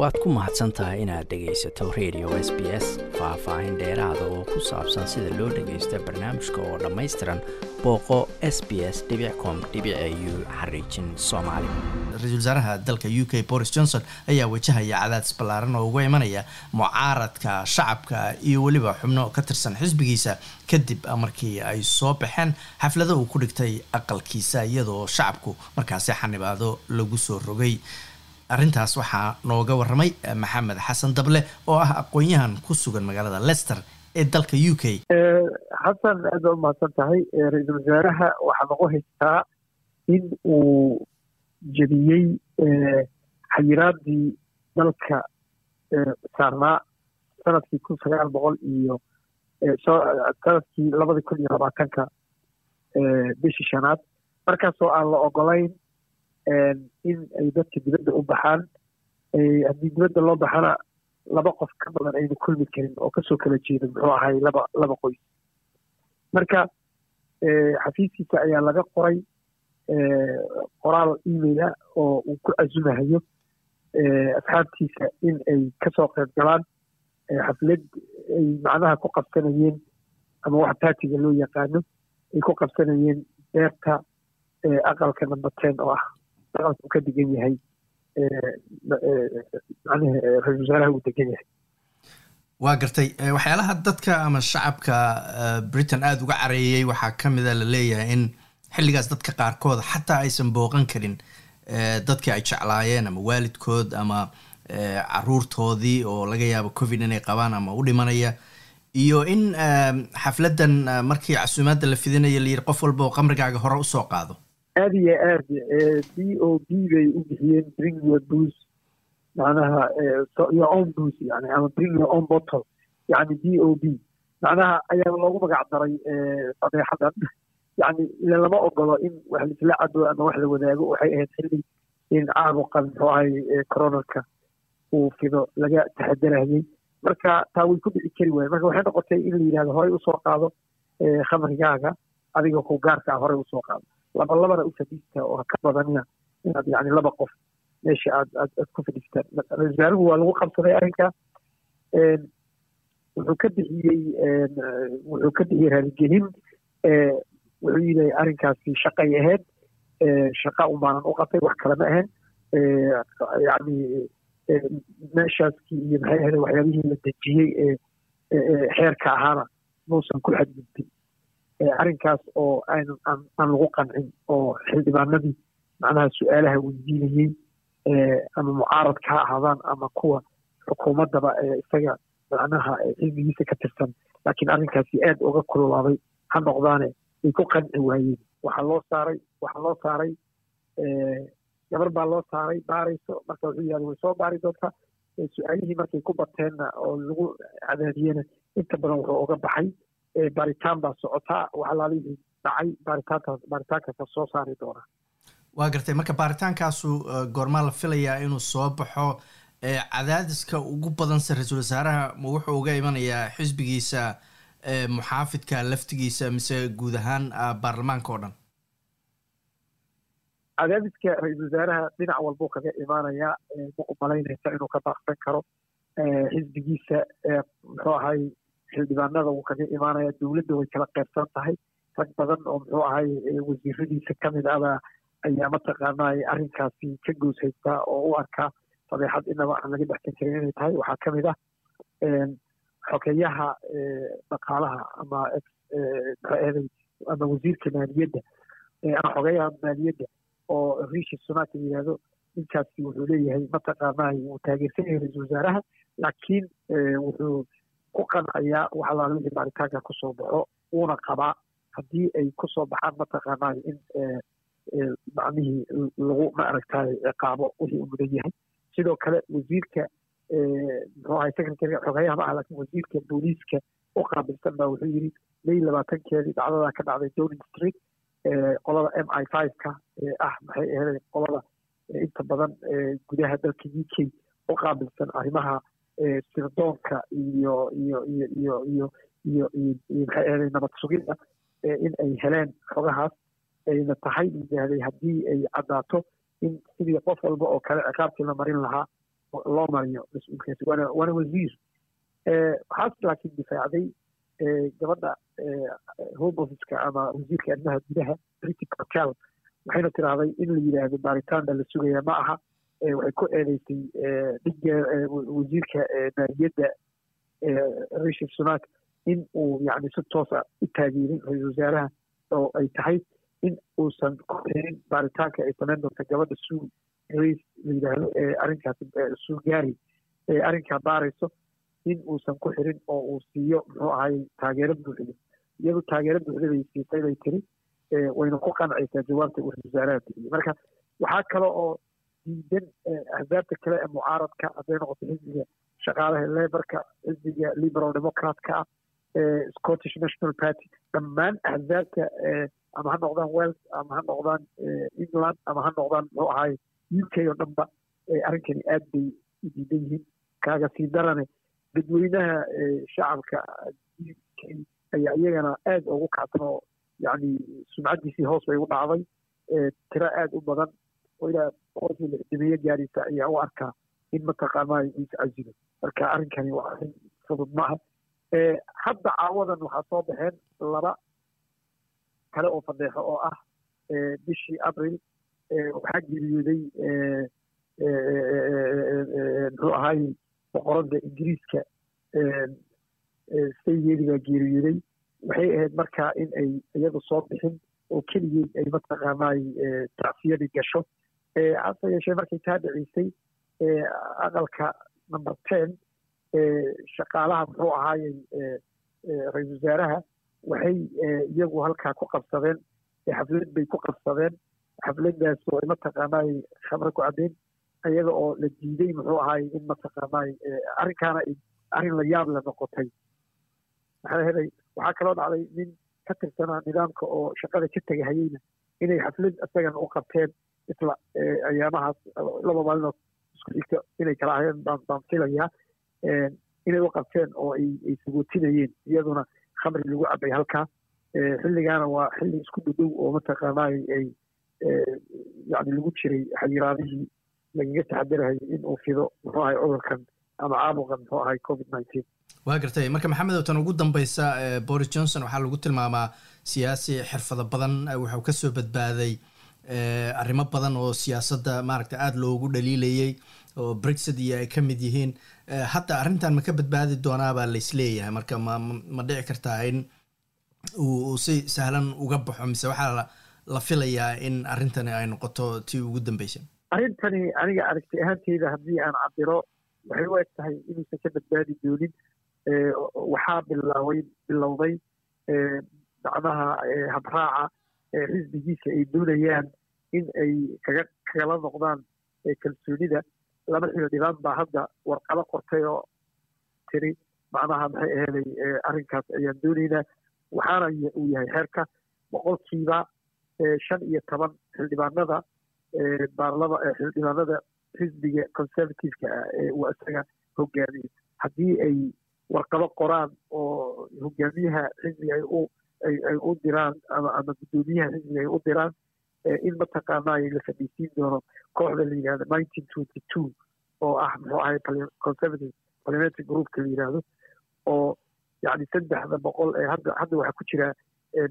waad ku mahadsan tahay inaad dhegaysato radio s b s faah-faahin dheeraada oo ku saabsan sida loo dhagaysto barnaamijka oo dhammaystiran booqo s b s com u xariijin soomaali. Ra'isul wasaaraha dalka u k boris johnson ayaa wajahaya cadaadis ballaaran oo uga imanaya mucaaradka shacabka iyo weliba xubno ka tirsan xisbigiisa kadib markii ay soo baxeen. Xaflado uu ku dhigtay aqalkiisa iyadoo shacabku markaasi xanibaado lagu soo rogay arrintaas waxaa nooga waramay maxamed xasan dable oo ah aqoon-yahan ku sugan magaalada lester ee dalka u k. Xasan aad baa umahadsan tahay ra'iisul wasaaraha waxaa lagu haystaa in uu jebiyey xayiraadii dalka saarnaa sannadkii kun sagaal boqol iyo sannadkii labada kun iyo labaatanka bishii shanaad. Markaasoo aan la ogolayn in ay dadka dibadda u baxaan haddii dibadda loo baxana laba qof ka badan ayna kulmi karin oo ka soo kala jeeda muxuu ahay laba laba qoys. Marka xafiiskiisa ayaa laga qoray qoraal emaila oo uu ku casumahayo asxaabtiisa in ay ka soo qayb galaan xaflad ay macnaha ku qabsanayeen ama wax baatiga loo yaqaano ay ku qabsanayeen beerta aqalka number ten oo ah aqalka uu ka degan yahay ra'isul wasaaraha uu degan yahay waa gartay waxyaalaha dadka ama shacabka britain aada uga careeyey waxaa ka mida la leeyahay in xilligaas dadka qaarkood xataa aysan booqan karin dadkii ay jeclaayeen ama waalidkood ama caruurtoodii oo laga yaabo covid inay qabaan ama u dhimanaya iyo in xafladdan markii casuumaadda la fidinayo layidhi qof walba oo qamrigaaga hore u soo qaado aada iyo aad b o b bay u bixiyeen bring your booze. Macnaha your own booze yani ama bring your bottle. Yani b o b. Macnaha ayaa loogu magac daray fadeexadan. Yani lama ogolo in wax laisla cado ama wax la wadaago waxay ahayd xilli in caabuqan muxuu ahay coronarka uu fido laga taxadarayay marka taa way ku dhici kari waayen marka waxay noqotay in la yidhahdo horey u soo qaado khamrigaaga adiga ku gaarka ah horey u soo qaado laba labana u fadhiista oo ka badanina inaad yani laba qof meesha aad aad aad ku fadhiistaan wasaaruhu waa lagu qabsaday arrinka wuxuu ka bixiyey wuxuu ka bixiyey raaligelin wuxuu yidhi arrinkaasi shaqay ahayd shaqa unbaanan u qabtay wax kale ma ahayn yani meeshaaskii iyo maxay ahayd waxyaabihii la dejiyey ee xeerka ahaana muusan ku xadgudbin arrinkaas oo aan lagu qancin oo xildhibaanadii macnaha su'aalaha weydiinayey ama mucaaradka ha ahaadaan ama kuwa xukuumaddaba ee isaga macnaha xisbigiisa ka tirsan. Laakiin arrinkaasi aad uga kululaaday ha noqdaane way ku qanci waayeen. Waxaa loo saaray waxaa loo saaray gabar baa loo saaray baarayso marka wuxuu yihahda way soo baari doontaa su'aalihii markay ku bateenna oo lagu cadaadiyena inta badan wuxuu uga baxay baaritaan baa socotaa waxalaalihii dhacay baaritaankaas baaritaankaasa soo saari doonaa waa gartay marka baaritaankaasu goormaa la filayaa inuu soo baxo cadaadiska ugu badanse ra'iisul wasaaraha ma wuxuu uga imanayaa xisbigiisa muxaafidka laftigiisa mise guud ahaan baarlamaanka oo dhan? Cadaadiska ra'iisul wasaaraha dhinac walbuu kaga imaanayaa ma umalaynaysa inuu ka baaqsan karo xisbigiisa muxuu ahay xildhibaanada wuu kaga imaanaya dowladda way kala qeybsan tahay. Rag badan oo muxuu ahay wasiiradiisa ka mid ahba ayaa mataqaanay arrinkaasi ka goos haystaa oo u arkaa fadeexad inaba aan laga dhexsan karin inay tahay. Waxaa ka mid ah xogeyaha dhaqaalaha ama ama wasiirka maaliyadda ama xogeyaha maaliyadda oo rishi sunak la yihahdo ninkaasi wuxuu leeyahay mataqaanay wuu taageersan yahay ra'isul wasaaraha laakiin wuxuu ku qancayaa wax alaala wixii baaritaanka ku soo baxo wuuna qabaa haddii ay ku soo baxaan mataqaanay in macnihii lagu ma aragtay ciqaabo wixii uu mudan yahay. Sidoo kale wasiirka muxuu ahay secretary xogeyaha ma ah laakiin wasiirka booliiska u qaabilsan baa wuxuu yidhi may labaatankeedii dhacdadaa ka dhacday downing street qolada m i five ka ah maxay ahayd qolada inta badan gudaha dalka u k u qaabilsan arrimaha sirdoonka iyo iyo iyo iyo iyo iyo iyo maxay ahayd nabad in ay heleen xogahaas ayna tahay yidhaahday haddii ay caddaato in sidii qof walba oo kale ciqaabtii la marin lahaa loo mariyo mas'uulkaasi waana waana wasiir waxaas laakiin difaacday gabadha home officeka ama wasiirka arrimaha gudaha briti cortel waxayna tiraahday in la yidhaahdo baaritaanna la sugaya ma aha waxay ku eedeysay dhigga wasiirka maaliyadda rishi sunak in uu yani si toosa u taageerin ra'isul wasaaraha oo ay tahay in uusan ku xirin baaritaanka ay samayn doonta gabadha suu grace la yidhaahdo ee arrinkaasi suu gaari ee arrinkaa baarayso in uusan ku xirin oo uu siiyo muxuu ahay taageero buuxda. Iyadu taageero buuxda bay siisay bay tiri wayna ku qancaysaa jawaabta uu ra'isul wasaaraha bixiyey marka waxaa kale oo diidan ahzaabta kale ee mucaaradka hadday noqoto xisbiga shaqaalaha lebarka xisbiga liberal democratka ah scottish national party. Dhammaan ahzaabta ama ha noqdaan wales ama ha noqdaan england ama ha noqdaan muxuu ahay u k oo dhanba arrinkani aad bay u diidan yihiin. Kaaga sii darane dadweynaha shacabka u k ayaa iyagana aad ugu kacsan oo yani sumcaddiisii hoos bay u dhacday tiro aad u badan oo ilaa ayaa u arkaa in mataqaanaa is casilo marka arrinkani waa arrin fudud maaha hadda caawadan waxaa soo baxeen laba kale oo fadeexo oo ah bishii abril waxaa geeriyooday muxuu ahaay boqoradda ingiriiska saygeedi baa geeriyooday waxay ahayd markaa in ay iyadu soo bixin oo keligeed ay mataqaanaay tacsiyadii gasho hase yeeshee markay taa dhicisay aqalka number ten shaqaalaha muxuu ahaayey ra'isul wasaaraha waxay iyagu halkaa ku qabsadeen xaflad bay ku qabsadeen. Xafladaas oo mataqaanaay khamre ku caddeyn iyada oo la diiday muxuu ahaay in mataqaanaay arrinkaana arrin la yaab la noqotay. Maxaa helay waxaa kaloo dhacday nin ka tirsanaa nidaamka oo shaqada ka tegahayeyna inay xaflad isagana u qabteen isla ayaamahaas laba maalinoo isku xigta inay kala ahayeen baan filayaa. Inay u qabteen oo ay ay sagootinayeen iyaduna khamri lagu cabay halkaa. Xilligaana waa xilli isku dhudhow oo mataqaanaay ay yani lagu jiray xayiraadihii lagaga taxadarahayay in uu fido muxuu ahay cudurkan ama caabuqan muxuu ahay covid nineteen. Waa gartay. Marka maxamed tan ugu dambeysa boris johnson waxaa lagu tilmaamaa siyaasi xirfado badan wuxuu ka soo badbaaday arrimo badan oo siyaasadda maaragta aada loogu dhaliilayay oo brexit iyo ay ka mid yihiin. Hadda arrintan ma ka badbaadi doonaabaa laisleeyahay marka ma ma dhici kartaa in uu si sahlan uga baxo mise waxaa la filayaa in arrintani ay noqoto tii ugu dambeysay. Arrintani aniga aragti ahaanteyda haddii aan cabiro waxay u eg tahay inuusan ka badbaadi doonin waxaa bilaaway bilowday macnaha habraaca xisbigiisa ay doonayaan in ay kaga kagala noqdaan kalsoonida laba xildhibaan baa hadda warqado qortay oo tiri macnaha maxay aheeday arrinkaas ayaan doonaynaa. Waxaana uu yahay xeerka boqolkiiba shan iyo toban xildhibaanada baarlama xildhibaanada xisbiga conservativeka ah ee uu isaga hogaamiyo. Haddii ay warqado qoraan oo hogaamiyaha xisbiga ay u ay u diraan ama guddoomiyaha xisbiga ay u diraan in mataqaanaa la fadhiisiin doono kooxda la yidhahdo nineteen twenty two oo ah muxuu ahay conservative parliamentary groupka la yidhaahdo oo yacni saddexda boqol ee hadda hadda waxaa ku jira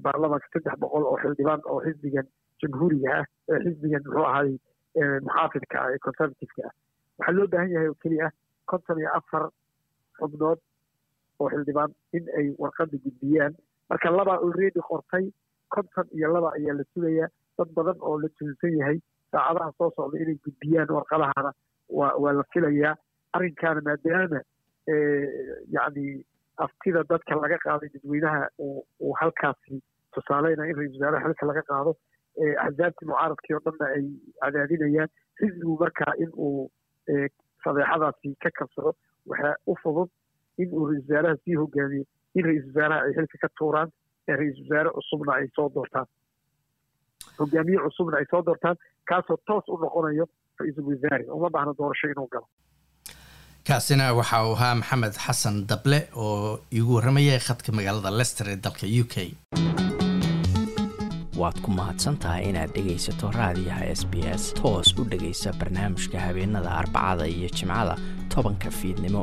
baarlamaanka saddex boqol oo xildhibaan oo xisbigan jamhuuriga ah ee xisbigan muxuu ahay muxaafidka ah ee conservativeka ah. Waxaa loo baahan yahay oo keliya ah konton iyo afar xubnood oo xildhibaan in ay warqada gudbiyaan marka labaa already qortay konton iyo laba ayaa la sugayaa dad badan oo la tuhunsan yahay saacadaha soo socda inay gudbiyaan warqadahana waa la filayaa. Arrinkaana maadaama yacni aftida dadka laga qaaday dadweynaha uu halkaasi tusaaleyna in ra'isul wasaaraha xilka laga qaado axzaabtii mucaaradkii oo dhanna ay cadaadinayaan. Xisbigu markaa in uu fadeexadaasi ka kabsado waxaa u fudud in uu ra'isul wasaaraha sii hogaamiyo in ra'isul wasaaraha ay xilka ka tuuraan ee ra'isul wasaare cusubna ay soo doortaan. Hogaamiye cusubna ay soo doortaan kaasoo toos u noqonayo ra'iisul wasaare. Uma baahna doorasho inuu galo. Kaasina waxa uu ahaa maxamed xasan dable oo iigu warramayay khadka magaalada lester ee dalka u k. Waad ku mahadsan tahay inaad dhegaysato raadiyaha s b s. Toos u dhegaysa barnaamijka habeenada arbacada iyo jimcada tobanka fiidnimo